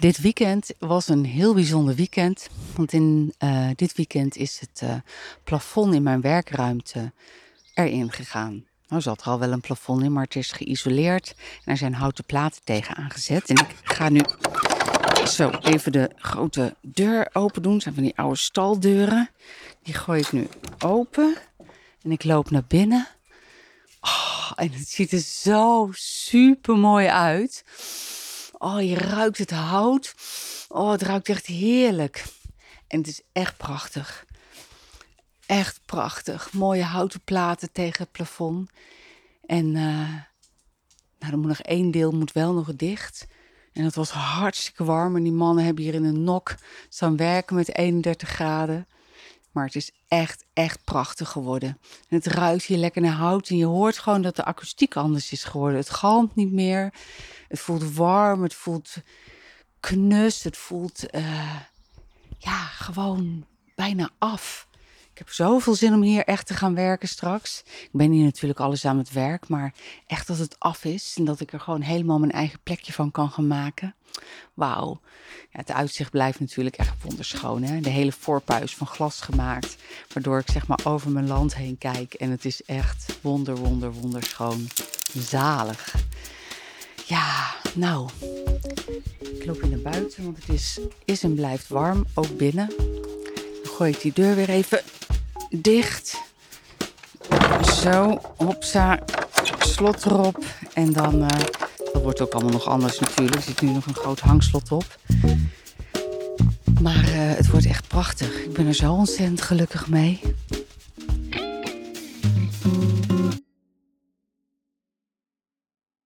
Dit weekend was een heel bijzonder weekend. Want in uh, dit weekend is het uh, plafond in mijn werkruimte erin gegaan. Nou zat er al wel een plafond in, maar het is geïsoleerd. En er zijn houten platen tegen aangezet. En ik ga nu zo even de grote deur open doen. Zijn van die oude staldeuren. Die gooi ik nu open. En ik loop naar binnen. Oh, en het ziet er zo super mooi uit. Oh, je ruikt het hout. Oh, het ruikt echt heerlijk. En het is echt prachtig. Echt prachtig. Mooie houten platen tegen het plafond. En uh, nou, er moet nog één deel moet wel nog dicht. En het was hartstikke warm. En die mannen hebben hier in een nok staan werken met 31 graden. Maar het is echt, echt prachtig geworden. En het ruikt hier lekker naar hout. En je hoort gewoon dat de akoestiek anders is geworden. Het galmt niet meer. Het voelt warm. Het voelt knus. Het voelt uh, ja, gewoon bijna af. Heb zoveel zin om hier echt te gaan werken straks. Ik ben hier natuurlijk alles aan het werk, maar echt dat het af is en dat ik er gewoon helemaal mijn eigen plekje van kan gaan maken. Wauw. Ja, het uitzicht blijft natuurlijk echt wonderschoon. Hè? De hele voorpuis van glas gemaakt, waardoor ik zeg maar over mijn land heen kijk. En het is echt wonder, wonder, wonderschoon. Zalig. Ja, nou, ik loop weer naar buiten, want het is, is en blijft warm, ook binnen. Dan gooi ik die deur weer even dicht. Zo, hopsa, slot erop. En dan, uh, dat wordt ook allemaal nog anders natuurlijk. Er zit nu nog een groot hangslot op. Maar uh, het wordt echt prachtig. Ik ben er zo ontzettend gelukkig mee.